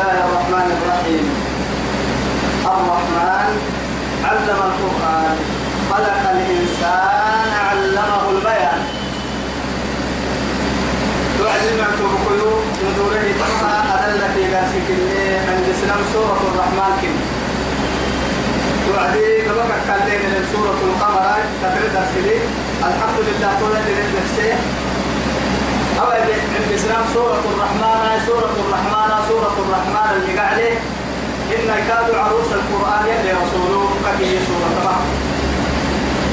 الله الرحمن الرحيم. الرحمن علم القرآن خلق الإنسان علمه البيان. تعلم بقيو ندوره تمها أدل في قاسك عند سلام سورة الرحمن كن توعدي كبك كالين من سورة القمر أرسلي الحمد لله كل اللي نفسه أو عند سلام سورة الرحمن سورة الرحمن سورة الرحمن اللي قاعدة. إن كاد عروس القرآن يلي رسوله كي سورة تمام.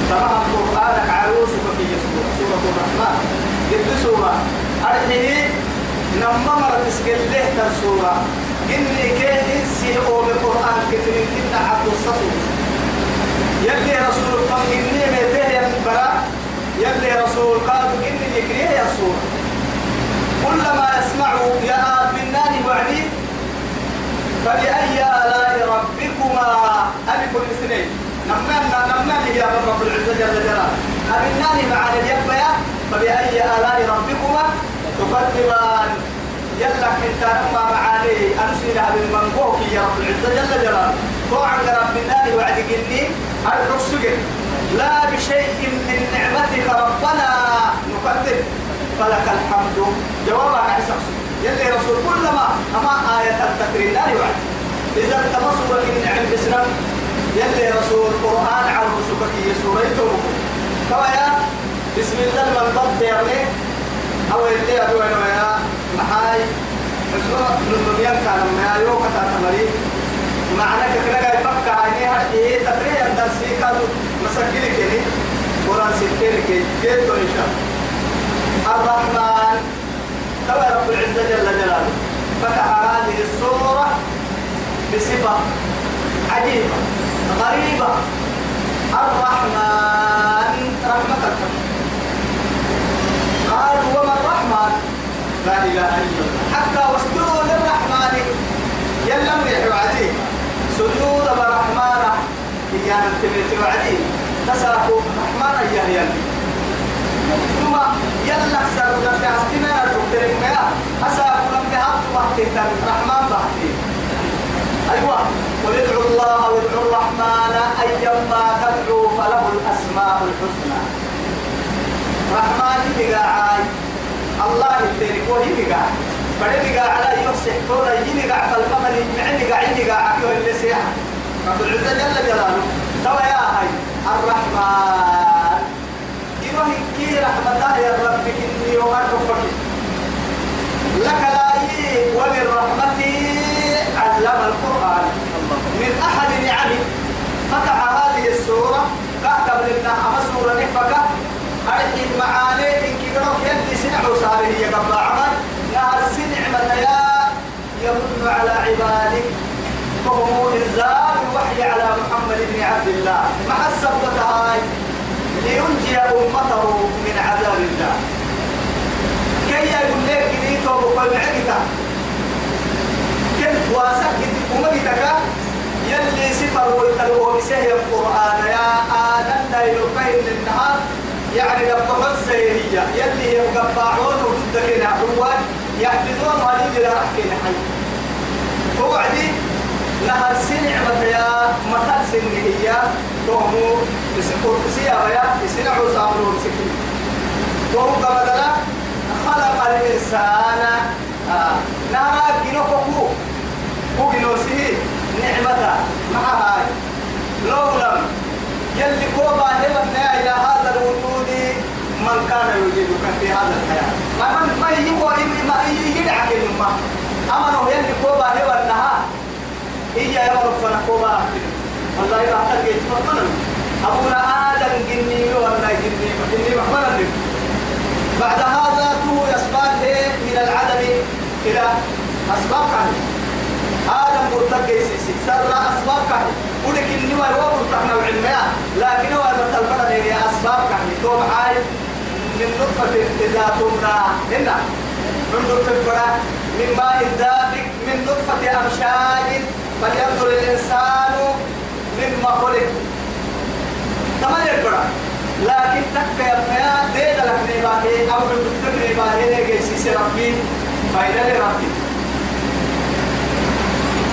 تمام. القرآن عروس كي سورة سورة الرحمن. جد سورة. أرحيه نما مرة تسكت له تنسورة إني كيه إنسي أو بالقرآن كتير كنا عبد الصفو يلي رسول الله إني ميته ينبرا يلي رسول قال إني يكريه يا سورة كلما يسمعوا يا بالنار وعدي فبأي آلاء ربكما؟ ألف الاثنين. نمنا نمنا يا رب العزة جل جلاله. أبناني معنا اليبيا فبأي آلاء ربكما؟ تقدمان يلا انت ما معاني أنسينا بالمنقوك يا رب العزة جل جلاله. طوعا رب النار وعد قلني الرسل لا بشيء من نعمتك ربنا. نقدم فلك الحمد. جوابا عن شخص. يلي رسول كلما أما آية التكريم لا يوعد إذا التمصر النعم بسنم يلي رسول القرآن عن رسولك يسوريته كويا بسم الله من يا ابني. أو يلي أدوى يا محاي. اسمه نميان كان ما يوكا تاتمري معنى كنا قاعد بكا عيني هذه تقريبا درسي كانوا مسكيني كني قرآن كي كيف إن شاء الرحمن. تبع رب العزة جل جلاله فتح هذه السورة بصفة عجيبة غريبة. الرحمن رحمتك. قالوا وما الرحمن؟ لا إله إلا الله. حتى واسجدوا للرحمن. يلم يحوى سجود برحمن هي أن تبيت وعدي تسرقوا الرحمن يا ثم يلا سر دكتنا دكتور ما أسأل لم يهب وقت الرحمن بحتي أيوة. قل ادعوا الله وادعوا الرحمن أيما تدعوا فله الأسماء الحسنى. رحمن يقاعد الله يترك وهي يقاعد على يفسح طول يقاعد فالقمر يجمعني يقاعد يقاعد يقول اللي سيح رب العزة جل جلاله. توا يا الرحمن. رحمته يا رب إني وأرفق لك لا ومن رحمته علم القرآن. من أحد نعمه فتح هذه السورة. كاتب لنا أما سورة نفكة أرحي معاني إن كبيرك يلي سنع وصاره هي قبل عمل نهر سنع يا يمن على عبادك. وهو إنزال الوحي على محمد بن عبد الله. مع السبتة هاي؟ لينجي أمته من عذاب الله. كي يقول لك جديد وبقل معك كيف واسك ومجدك يلي سفر ويتلوه بسهي القرآن. يا آدم لا يلقين للنهار يعني لما السيرية يلي يقطعون وضدك نحوان يحفظون والد لا أحكي حي وعدي نهر سنع يا مثل سنه هي؟ تومو بسكور سيا يا سنع وصابرون سكين. وهو قبلنا خلق الإنسان آه. نهر جنوكو هو جنوسه نعمة مع هاي لو لم يلي كوبا هبنا إلى هذا الوجود من كان يوجدك في هذا الحياة. ما من ما يهو ما يدعك الأمة أما يلي كوبا هبنا هي يا رب فنكوبا والله أحد يتفضل أبونا آدم جني ولا جني جني محمد. بعد هذا تو أسباب من العدم إلى أسباب كهي آدم برتق يسيسي سر أسباب كهي ولك إني ما هو برتق نوع المياه لكن هو مثل بدل هي أسباب كهي توم حال من نطفة إذا تمنى هنا من نطفة من ماء دافق من نطفة أمشاج. فلينظر الإنسان مما خلق تمام يقرأ لكن تكفى يا ديد لك نباهي أو بالدكتور نباهي نجي سيسي ربي فايدة لربي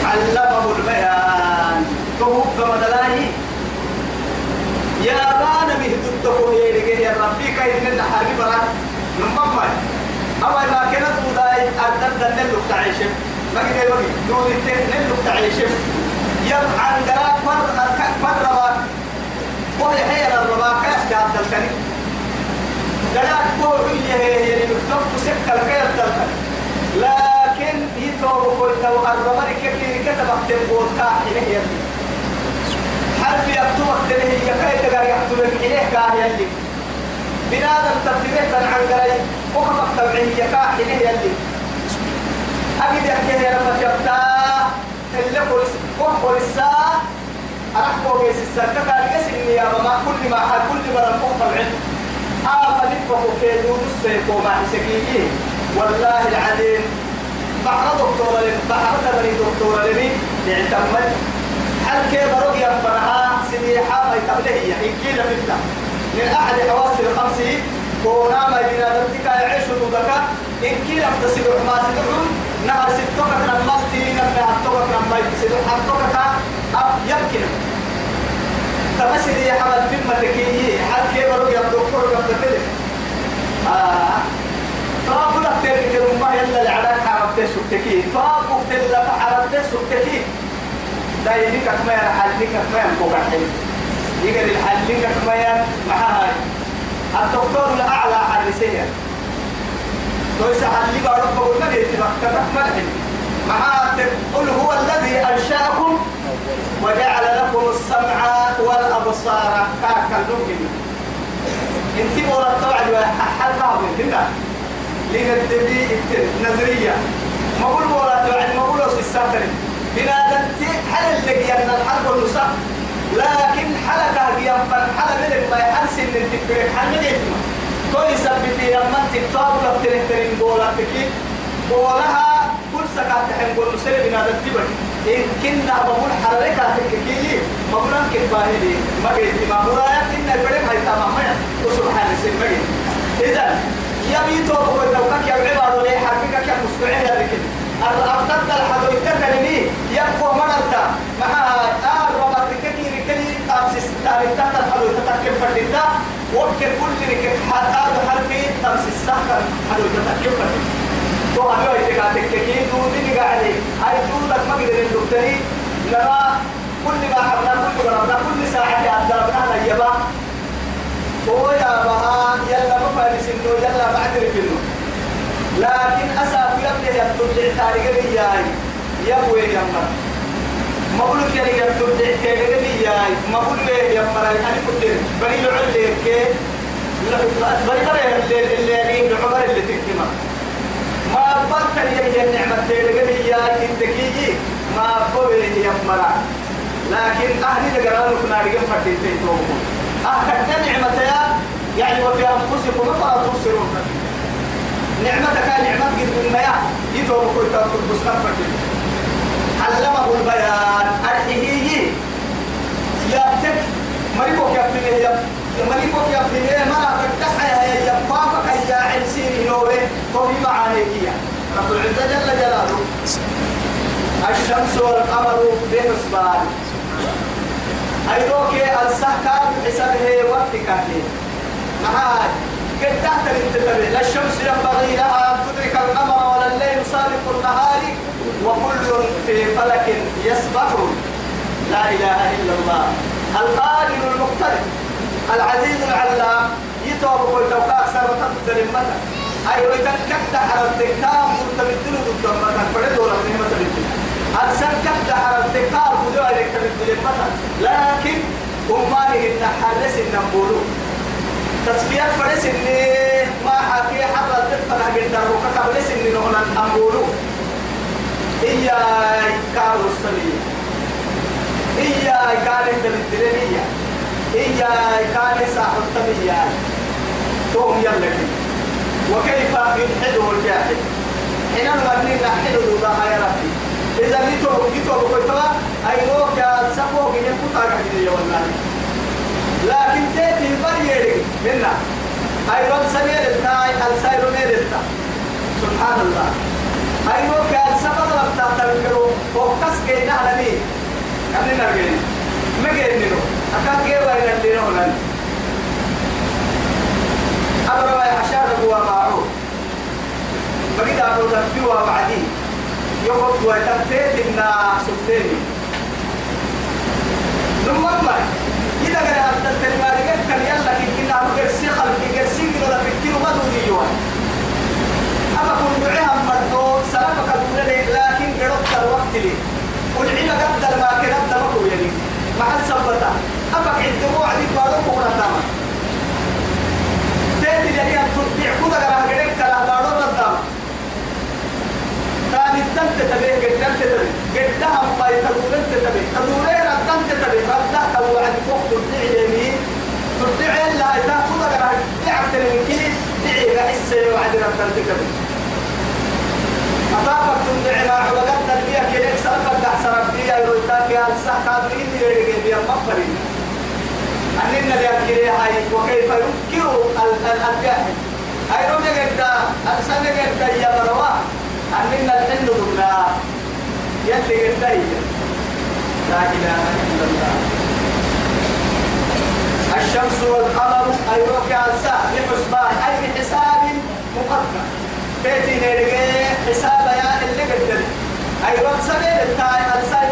علمه البيان. توب مدلاني. يا بانا بهدتكم يا رجال يا ربي من حرب برا نمم أول ما كانت مداي أدد نلوك تعيشم ما قد يبغي دون التين نلوك تعيشم يم عن فر فر ربا وهي هي الربا كاس قاعد الكني قراء كور هي هي مكتوب سكة الكيل تلك لكن يتوه كل تو الربا كيف كتب أكتب قول كاحي هي حرف يكتبك تلهي يكاي تقار يكتبك إليه كاهي اللي؟ بنادم تبتبه عن قري وخفق تبعيه يكاحي إليه اللي. أجد يحكي يا رب جبتا اللي قرس وقر الساعة أرحبه بيس الساعة. كان يسني يا بما كل ما كل ما رمضه طبعا آه فنفقه كيدو نصيكو ما حسكيه والله العظيم بحر دكتورة لي بحر تبني دكتورة لي كيف رؤيا ينفرها سميحة ما يتبله هي إن كيل فتنة من أحد حواس الخمس كونا ما بنا ذلك يعيش ذلك إن كيل افتصل ما سدعون نهر ستوك لما ستين من هتوك لما يتسدع هتوك أب يمكن تمسد يا حمد في المتكيي هل كيف رؤيا الدكتور قبل ذلك آه. فأقول لك تلك الأمة يلا العلاج حرمت سكتكي. فأقول لك حرمت سكتكي. لا يديك ما يحلك ما ينبغى حلم يقدر يحلك ما معها الدكتور الأعلى حرسية ليس حلي ربه معها قل هو الذي أنشأكم وجعل لكم السمع والأبصار. كاكلوكم انت مورا طبعا حلقة من هنا لندبي نظرية. ما قول مورا طبعا ما قولوا في السفر بنادم حل اللي أن الحرب والنصا لكن حلقة هي فالحلقة اللي ما يحس إن تكبر حل نجمة توي سبتي لما تكتاب لفترين ترين بولا تكي بولها كل سكات تحن قول نسير بنادم تبر إن كنا بقول حركة تككي ما بقول كفاية دي ما قلت ما مرايا إن البريم هاي تمام وسبحان الله إذا يبي توبه لو كان يعبد لي حركك يا مستعين هذا كده أفتت الحدو التكلمي يبقى مرتا مع ربط كثير كثير تمسس تاريخ تحت الحدو تتكلم فردتا وقت كل ركب حتى حرفي تمسس تحت الحدو تتكلم فردتا تو هذا يتكاتك كي دودي قاعدة هاي دودك ما قدر الدكتوري لما كل ما حبنا كل ما كل ساعة أدربنا نيبا هو يا بها يلا مفارس إنه يلا بعترف إنه لكن أسا يبني يبتدع تاريخ الرجال يبوي يمر ما؟ بقول لك يعني يبتدع تاريخ الرجال ما بقول لك يا مر أنا كنت بني لعل لك بني بني اللي اللي يعني العمر اللي تكتمه ما بقت لي النعمة تاريخ الرجال الذكي ما بقول يا مر لكن أهلي لقرانك نارجم فتيتين تومون أهل نعمة يا يعني وفي أنفسكم فلا تبصرون نعمتك نعمة قد من مياه يتوب كل تنقل مستقبل علمه البيان. أرحيه. يبتك. مريكوك يبتني يب مريكوك يبتني ما تكتحي هيا يبقاك هيا عرسيني نوبي طوبي معانيكيا رب العزة جل جلاله. الشمس والقمر بنسبان أيضوك السحكة بحسابه وقتك معاي. قد تحت الانتباه لا الشمس ينبغي لها أن تدرك القمر ولا الليل سابق النهار. وكل في فلك يسبحون لا إله إلا الله. القادر المقتدر العزيز العلام. يتوب كل توقع سر تقدر المتى أيوة تكت حرمتك تام مرتبطين ضد المتى فرد ولا نعمة بالله أرسل كت حرمتك تام بدو عليك تبدل المتى لكن أمانه إن حرس النبولو تصفيات فرس إني ما حكي حتى تدخل حق الدرب وكتب لس إني نهنا إيا كارو السمية إيا كان الدلدلية إيا كان ساحة التمية توم يلك. وكيف يلحده الجاهل؟ حين المبني نحن ذا يا ربي. إذا نتو نتو بكتوا أي روك يا سبوك ينكو تاكا والله. لكن تيتي بريري منا. أي رب سمير التاي السير مير التا سبحان الله. أي روك يا سبب ربتا تذكروا وكس كينا على مين كان نرجع ما جينا أكاد إلى اللي نقول أبرا يا حشار هو معروف بقيت أقول لك فيها بعدين يقف ويتبتت إن سبتيني ثم ما إذا كان هذا الكلمة كان يلا كنا نقول سيخل كيرسي كنا نفكر ما دوني يوان أما كن قربت الوقت لي والعلم قدر ما كنت تبقوا يعني مع السبتة. أفك عند وعدي بارك ونتامة تأتي لأني أن تطبيع كذا قرأ قرأ كلا بارك ونتامة كان الدم تتبه قد تتبه. قدها ما يتدور تتبه. تدورين الدم تتبه. ردها توعد وقت تطبيع يمين. تطبيع إلا إذا كذا قرأ تعب تنمكين دعي بحسة وعد الدم تتبه. أطابك ما تنبيع كيلك أحسن فيها يرويتاك يا السح كابرين يريد بيا مفرين أننا لأكيري هاي. وكيف ينكر الجاهل؟ هاي رمي قد أرسل قد يا مروا أننا الله. الشمس والقمر أي ركع الساعة بحسبان أي بحساب مقدر تأتي نرجع حساب يا اللي قدر أي رب سمير التا. السايل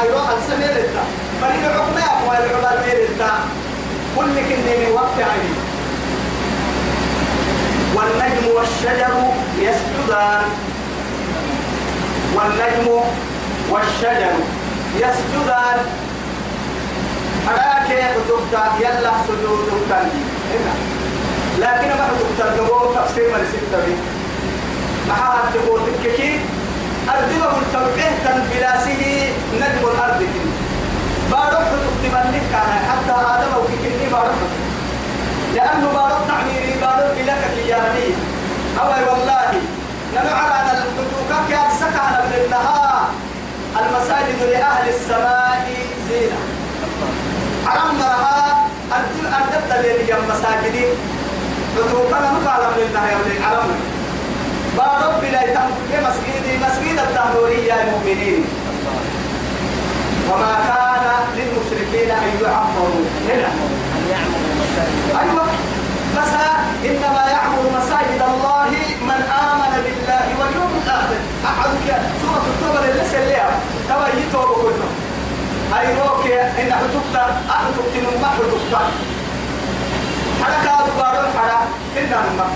أي رب السمير التا. فريد عقمة أقوى العباد مير التا. كل من وقت عيني والنجم والشجر يسجدان. والنجم والشجر يسجدان. حراك تبتا يلا سجود تنبي هنا. لكن ما تبتا تقول تفسير من ستة بي. معها تقول تككي أردبه التوقيه تنبلاسه نجم الأرض. بارك تكتب لك حتى آدم وككني بارك لأنه بارك تعميري بارك لك كياني. أو والله نمعر على الفتوكك يا سكع من النهار. المساجد لأهل السماء زينة. عرمها أردت لي المساجد فتوكنا مقالا من النهار علمنا بارك بلا يتم مسجد مسجد التهورية المؤمنين. وما كان للمشركين أن يعمروا. هنا. أيوة. بس إنما يعمر مساجد الله من آمن بالله واليوم الآخر. أحد سورة التوبة اللي سليها توا يتوب كله أي روك إن حتوبتا أحتوبت نما حتوبتا حركة بارو حرا. إنما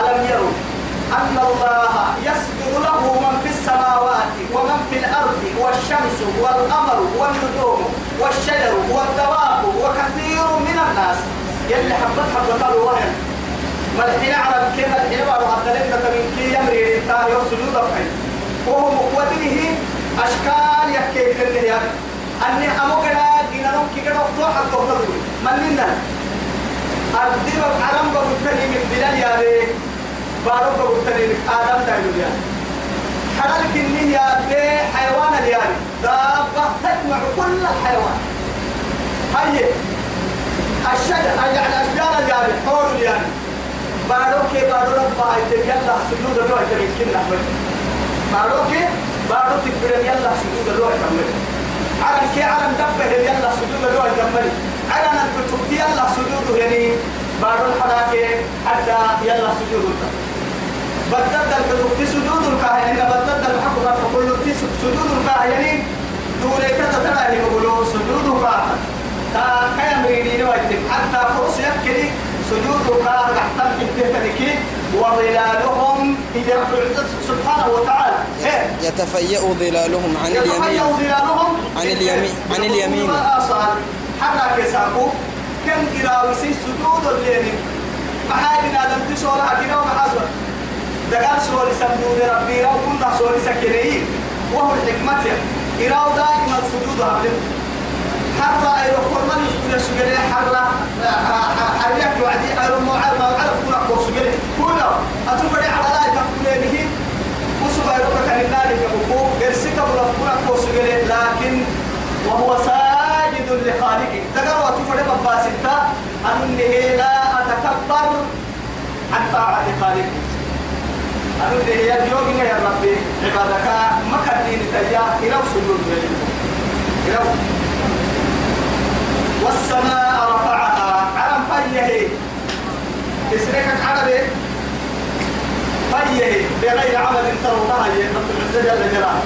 ألم يروا. أن الله يسجد له من في السماوات ومن في الأرض والشمس والقمر والنجوم والشجر والدواب وكثير من الناس. يلي حبت حبت الوهن ما الحين أعرف كيف الحين حتى لنا من كي يمري التالي وسجود الحين وهو مقوته أشكال يكيد لله يعني أني أمقنا جينا نمكي كده وطوح الدكتور من لنا الدبب عرم من بلاد يا ريت بارك بقتني آدم دايلو يا حلال كني يا بي حيوان الياري دابة تجمع كل الحيوان. هاي. الشجر يعني الأشجار الياري حول الياري بارك بارك ربا يلا سجود الله يتمكن نحمد بارك بارك تكبر يلا سجود الله يكمل على كي على دبه يلا سجود الله يكمل على نكتب يلا سجود يعني. بارك حراك حتى يلا سجود بدد الكتب سجود الكاهن. الحق فكل سجود الكاهن. دون يقولوا سجود الكاهن. تا حتى فرص يكلي سجود الكاهن. وظلالهم إذا سبحانه وتعالى. يتفيأ ظلالهم عن اليمين. يتفيأ ظلالهم. عن اليمين. عن اليمين. حتى كساقو كم قراوسي سجود الليل محاجنا دم تسولها كنا ومحاسوة دقال سوري سمدود ربي رو كنا سوري سكري. وهو الحكمة. إراو دائما السجود هذا حرة أيرو كورمان يسكن سجري حرة حريك وعدي أيرو موعد ما عرف كنا كور سجري كنا أتفرع على لا تفكنا به؟ وسوف أيرو كان النار يبقوا إرسك بلا كنا كور سجري لكن وهو ساجد لخالقه. تقرأ تفرع بباسطة أنه لا أتكبر عن طاعة خالقه أنا ده يا يوم يا ربي عبادك ما كان دين تجا إلى سجود إلى والسماء رفعها على فيه. تسرك عربي فيه. بغير عمل ترونها يا رب العزة جل جلاله.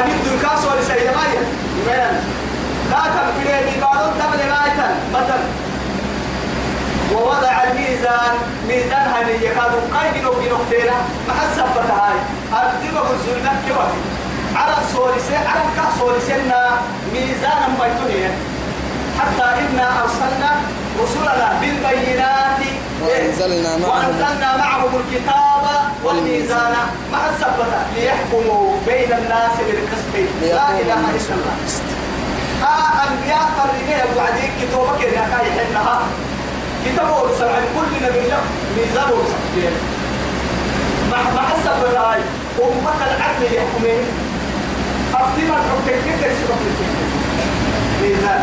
عبيد الكاس ولسيدمايا يبين لا تنفلي ببعض تبلي غاية مثلا ووضع الميزان ميزان هني يكاد قيد نوبي نقطينا ما حسب هاي. أردب الزلمة كواتي على الصوريسي على الكاسوريسينا ميزانا بيتوني حتى إنا أرسلنا رسلنا بالبينات. وأنزلنا معهم وأنزلنا معهم الكتاب والميزان. مع الثبتة ليحكموا بين الناس بالقسط. لا إله إلا الله. آه أنبياء فرقية وعديك كتوبك يا كاي حنها كتابه ورسل عن كل نبي له ميزان ورسل مع الثبتة هاي أمة العدل يحكمين أفتما الحكم كيف يسبق ميزان.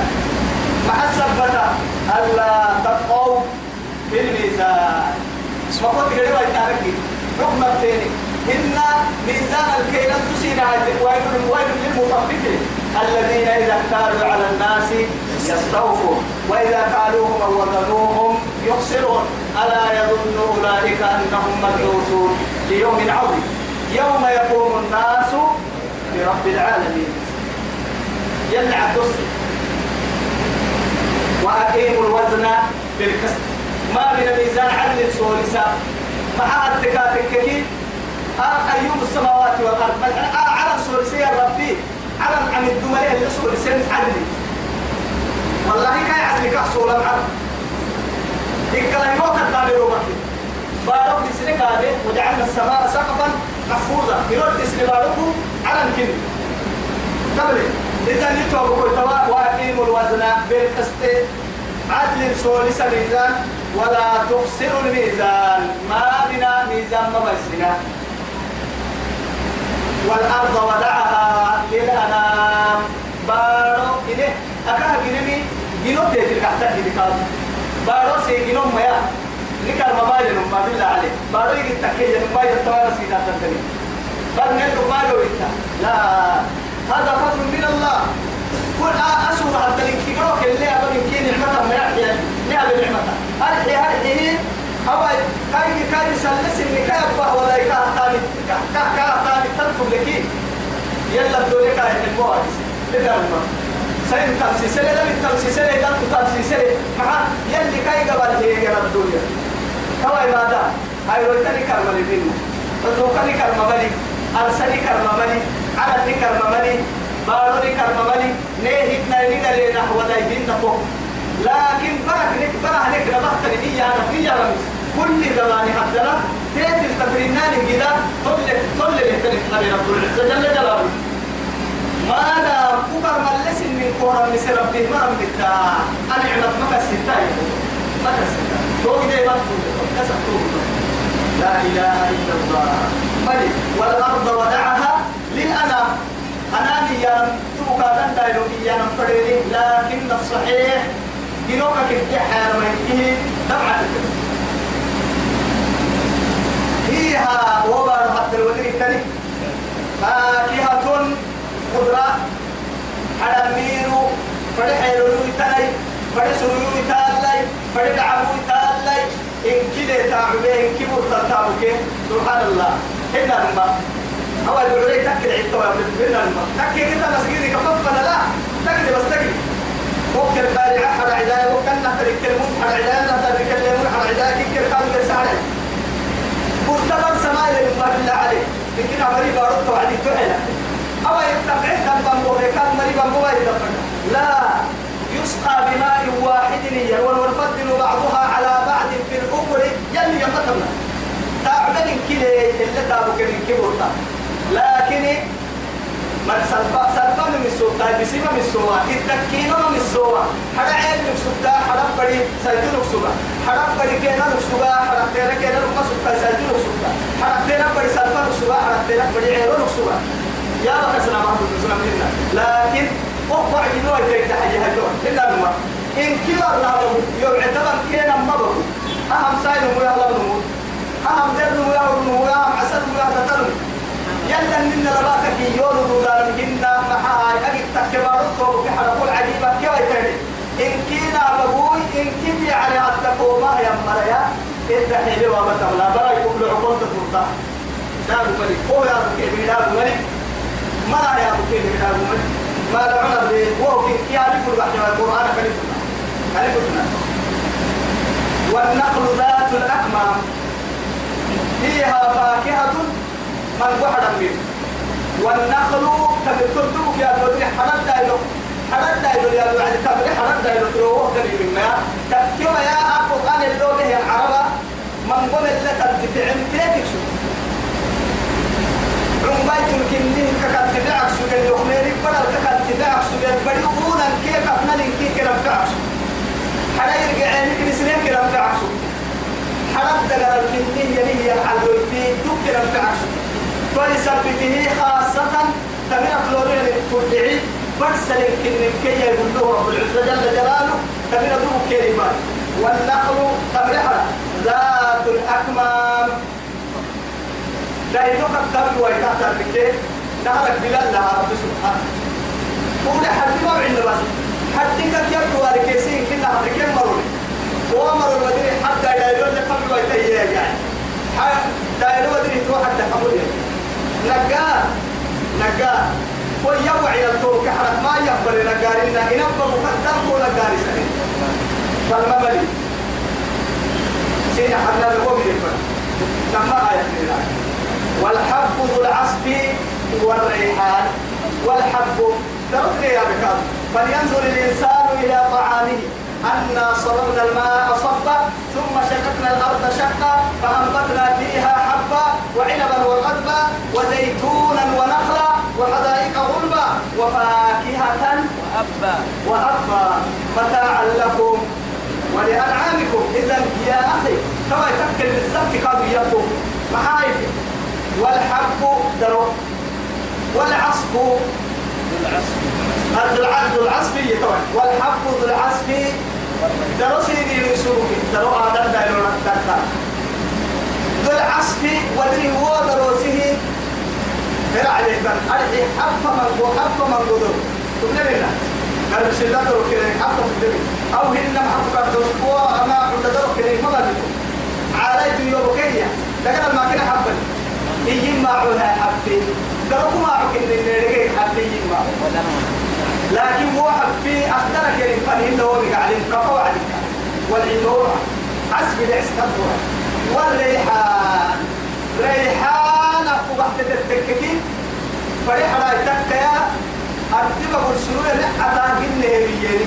مع الثبتة ألا تبقوا في الميزان. فقط قريبا يتاركي حكم الثاني. إن ميزان الكيل تسين ويل ويل للمطففين. الذين إذا اختاروا على الناس يستوفوا وإذا كالوهم أو وزنوهم يخسرون ألا يظن أولئك أنهم مبعوثون ليوم عظيم. يوم يقوم الناس لرب العالمين. يلعب تصل وأقيموا الوزن بالقسط. ما من ميزان عدل سولسا مع التكاتك آه أيوم السماوات والأرض. آه على سولسي يا ربي. على عن الدملاء اللي سولسين عدل والله كاي عدل كحصول العرض إكلا يوم الدار روبك بارك تسلك هذا وجعلنا السماء سقفا محفوظا. يرد تسلك باركم على الكل قبل إذا نتوقع وأقيموا الوزن بالقسط. عدل سولس ميزان ولا تخسر الميزان. ما بنا ميزان ما بسنا والأرض وضعها للأنام بارو إليه أكاه جنمي جنو تيتل كحتا جنكاد بارو سي جنو ميا مبايل ما بالله عليه. بارو يجي تكيه مبايل التوارى سيدا تنتني بل نلو ما لو لا. هذا فضل من الله. كل أسوء حتى الانكيروك اللي أبا يمكن نعمة ما يحيى نعم نعمة هرحي هرحي أبا كاي كاي سلس إني كاي أبا ولا كاي تاني كاي كاي تاني تنفذ لكي يلا بدوري كاي حلوة تدرم سين تمسي سنة لم تمسي سنة لم تمسي سنة مع يلي كاي قبل هي يا الدنيا. كواي ماذا هاي روتني كرمالي بينه فتوكني كرمالي أرسلي كرمالي على كرمالي باروني كرمالي نيه نيه نيه نحو دايدين نفوق لكن برك نك برك نك ربحت لي أنا في رمز كل زمان حدنا. تيت التبرينان كده طل طل لهتنك نبي رب. العزة جل جلاله ما أنا كبر ملس من كورا من ربي ما رب بتا أنا عمت مكة ستة مكة ستة تو إذا ما تقول لا إله إلا الله. ملك والأرض ودعها للأنام. أنا يا توكا دندا يا نفريني. لكن الصحيح جنوكا كنت حير ميته. دمعة. فيها وبر حتى الودري الثاني فاكهة خضراء حلمير فرح يلوي تاني فرح سلوي تالي فرح دعموي تالي إن كده تعبه إن كبر تتابك سبحان الله هنا الماء أو الدعوة تكل عيد طبعا من الماء تكل كده مسجد كففنا لا تكل بس تكل ممكن بارع حد من سلفا سلفا من السوطة بسيما من السوطة التكينا من السوطة حدا عين من السوطة حدا بري سيدو نكسوطة حدا بري كينا نكسوطة حدا تينا كينا نكسوطة سيدو نكسوطة حدا تينا بري سلفا نكسوطة حدا تينا بري عيرو نكسوطة يا بك سلام محمد سلام لنا لكن أقوى جنوة كيف تحجي هدوه إلا نما إن كلا الله يعتبر كينا مبرو أهم سايد مو يهلا بنمو أهم درد مو يهلا بنمو أهم عسد مو يهلا تتلم يلا ننا لباكك يولو تبلا برا يقول له عقول تفرطا دابو ملك. هو يا بكي دابو ملك؟ ما لا يا بكي دابو ملك؟ ما دعونا به وهو كي يعرف القرآن كلمة كلمة والنخل ذات الأكمام. فيها فاكهة من وحدا منه. والنخل تبتدوك يا بدري حرد دايلو. حرد دايلو يا بدري تبري حرد دايلو تروه قريب منا تكتب يا أبو قال اللغة يا العربة. من قم اللي تدفع كيف شو عمبايت الكنين ككت تدعك سو قال يخميري بدل ككت تدعك سو قال بدي أولا كيف أفنى لنكي كرم تعش حلا يرجع عينك نسنين كرم تعش حرد دقر الكنين يلي الحلويتي دوك كرم تعش فلسبته خاصة تمنى فلورين تدعي برسل الكنين كي يقول له رب العزة جل جلاله تمنى دوك كلمات والنخل تمرحة ذات الأكمام دايلوك التبي ويتاتا بكي نهرك بلال لها رب سبحانه قول حد ما عند بس. حد كك يبدو واركيسين كنا هركين مروني هو مرون ودري حتى دايلوك التبي ويتايا يعني. دايلوك ودري تو حتى قبول نقا نقا ويوعي الطوق حرك ما يقبل نقارنا إنبا مقدم هو نقاري سنين فالمبلي. سين حنا الوقت لما آية والحب ذو العصف والريحان. والحب تركني يا بكار فلينظر الإنسان إلى طعامه. أنا صببنا الماء صبا ثم شققنا الأرض شقا فأنبتنا فيها حبا وعنبا وغدبا وزيتونا ونخلا وحدائق غلبا وفاكهة وأبا. وأبا. متاعا لكم. ولأنعامكم إذا يا أخي. كما يتكل بالسبت كادوا يبدو محايف والحب درو. والعصف. ذو العصف العصفية طبعا. والحب ذو العصف درو سيدي يسوق درو آدم دايلو نتاكا ذو العصف ودري هو دروسه فرع عليه بن أرحي حب من من قدر. تبنى لنا لا درو كده حب تبنى أو هن محب قدر هو أما عند درو كده ما بدكم عاليت يوبكية لكن ما كنا حبا يجي معها حبي قالوا ما عكن اللي حبي يجي لكن هو حبي أخدرك يعني فنين دوامك عليك كفوا عليك. والعدورة عسب العسكرة والريحان. ريحان أكو بحث التككين. فريح راي تكيا أرتبا برسلوه لحظة جنة هبيين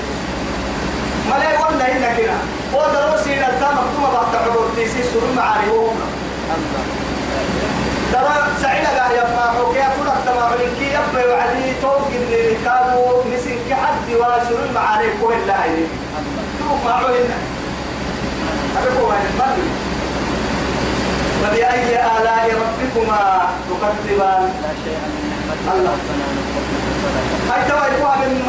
ملاي ولا هنا كنا ودروسي نتا مكتومة بعد عبور تيسي سرور معاري وهم ترى سعيدة قال يا فاحو كي أقول أكتما عليك يبقى وعدي توق اللي كانوا نسين كحد وسرور معاري كوه الله هاي توق معه هنا أبقوا هاي المرمي فبأي آلاء ربكما تكذبان لا شيء الله. هاي توا يكون من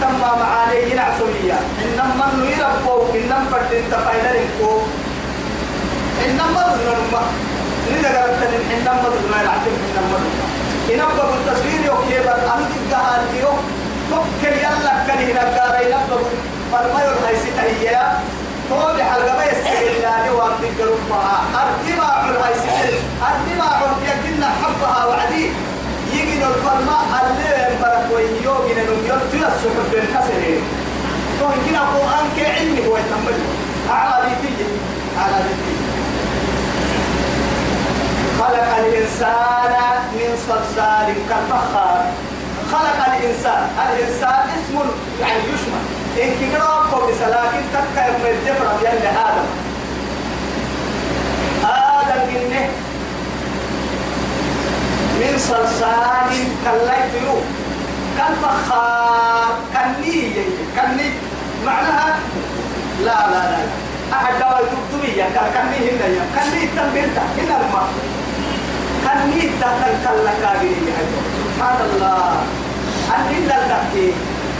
تم معاني ينعسوية إنما من إنما فرد انت فايلر انكو إنما ذنب نيجا قالت لي إنما ذنب العتم إنما ذنب إنما التصوير يوم كيبر أنت الجهال يوم فكر يلا كان هنا قال إنما فالما يرهي ستهيا طول حلقة ما يستهل الله وأنت قربها أرتباع الهي ستهل أرتباع يكن حبها وعدي يجي الفرما اللي ينبرك ويوجي نمير تيسو حب الحسن تو يمكن القرآن كعلمي هو يتمل أعلى بيتي أعلى بيتي خلق الإنسان من صلصال كالفخار. خلق الإنسان. الإنسان اسم يعني يشمل. إن كبروا بسلاكن تكا يوم الدفر بيان آدم آدم إنه من صلصال كالليت يو كالفخار كالني كالني معناها لا لا لا. أحد دواء تبدوية كالني هنا يا. كالني تنبيرتا هنا الماء. كالني تتل كاللكاغي سبحان الله. أن إلا الدكي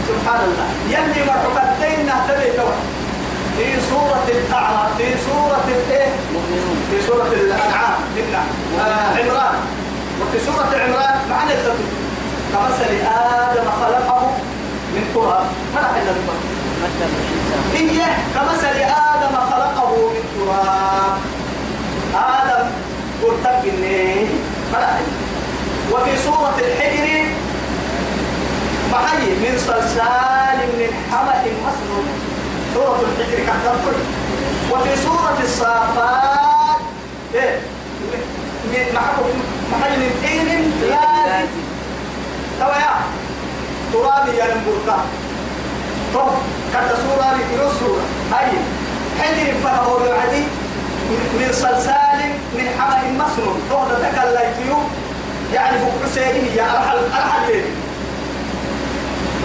سبحان الله. يلي مرحبتين نهتدي توا في سورة الأعراف في سورة الإيه؟ في سورة الأنعام. آه عمران. وفي سورة عمران معنى التوحيد كمثل آدم خلقه من تراب. ما راح إلا هي كمثل آدم خلقه من تراب. آدم قلت إني وفي سورة الحجر محي من صلصال من حمأ مسنون. سورة الحجر كتبت وفي سورة الصافات إيه؟ من محي محي من طين لازم توا يا ترابي يا نمبرتا طب كتا سورة لكيلو سورة هاي حجر فهو بعدي من صلصال من حمأ مسنون تهدى تكاليتيو يعني بقى سيدي يا أرحل أرحل ليه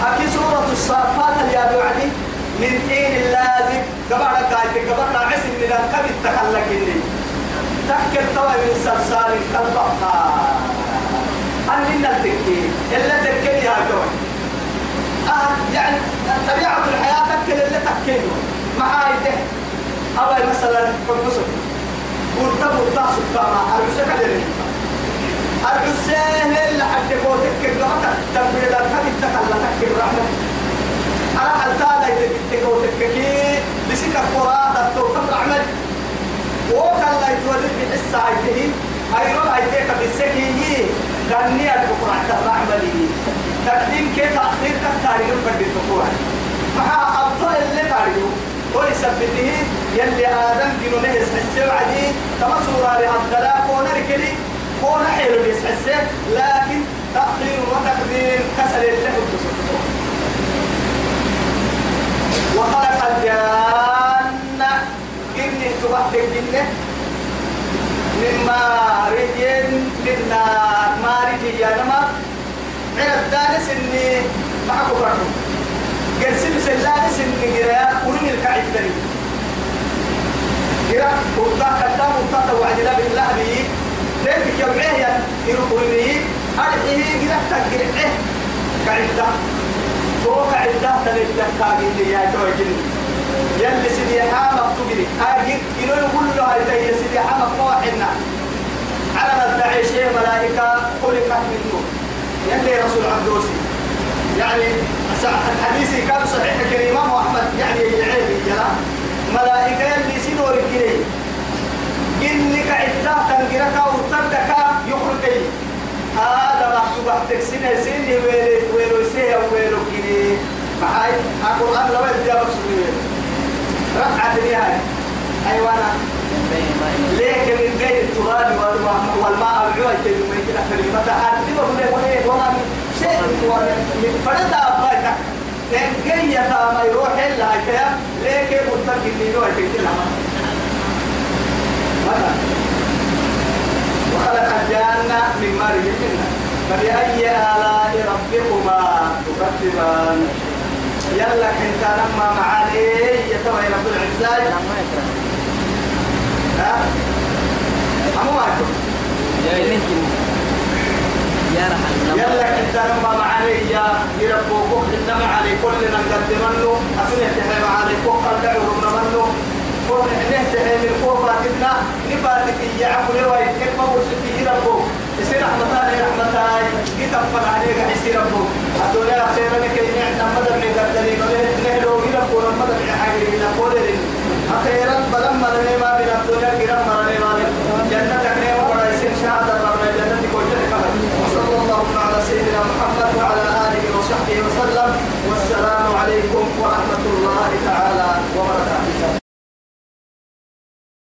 أكي سورة الصافات اللي أبعدي من حين اللازم قبعنا قاعدة قبعنا عسل من الكبد تخلق إني تحكي الطوى من سلسال كالبقى أن التكي إلا تكي يا جوي آه يعني طبيعة الحياة تكي اللي تكي معاي ده. أول مثلا حبسك ورتبوا التاسو كما أرسك لله الحسين اللي حد قوتك الرحمة تبريد الحديث تخلتك الرحمة أنا لا يتبت قوتك كي بسك القرآن التوتم رحمة وكان لا يتولد بحس عيده أيضا عيدك بالسكي دنيا القرآن الرحمة لي تقديم كي تأخير كتاريخ فرد القرآن مع أبطال اللي تاريخ ولسبته يلي آدم دينو نهس السبعة دي كما سورة لها ونركلي كون حلو يسحسه. لكن تأخير وتقديم كسر له وخلق الجنة إني تبحث الجنة من مارج من نار مارج يا نما من الدانس إني معكم برضو قرسم سلانس إني قراء ورين الكعب تاني قراء وطاق قدام وطاق وعدنا بالله بيه ليك يوميه يا يروحوني أرحيه كده تقرأه كعدة هو كعدة تلك كاجين يا توجين يلي سيدي حامك تجري أجيب كيلو يقول له هاي يا سيدي حامك واحدنا. على الدعي شيء ملائكة خلقت من نور. يلي رسول عبدوسي يعني الحديث كان صحيح كريم. أحمد يعني يعيب يلا. ملائكة يلي سيدور الجنيه إنك عدة تنقرك وتردك يخرج هذا محسوب تكسين سيني ويلي ويلو سيه ويلو كني معاي؟ القرآن لو يدي ويلو رفعت هاي أيوانا ليك من بين التراب والماء العوى يجب من كده كلمة أعتبر من وين وما شيء من فرد أبغاك. إن كي ما يروح إلا هكذا ليك مرتب اللي يروح يتكلم مثلا وخلق الجنة من مارج منها فبأي آلاء ربكما تكذبان؟ يلا انت لما معاني يتوى رب العزاء ها؟ أمو معكم يا رحل يلا انت لما معاني يا يربوكم انما علي كلنا نقدمنه أسنة تحرم علي كوكا دعوه منه. كون نهته من كوفا كنا نفاتك يعقل رواي كما وسكي ربو يصير رحمتان رحمتان يتفق عليك؟ يعني يصير ربو الدنيا خير لك إن إحنا مدر نقدرين نهلو غير قولا مدر نحاجر إلى قولين أخيرا بلما مرني ما بين الدنيا كرم مرني ما بين. جنة كريم وبرا يصير شهادة ربنا جنة كوجه وصلى الله على سيدنا محمد وعلى آله وصحبه وسلم. والسلام عليكم ورحمة الله تعالى وبركاته.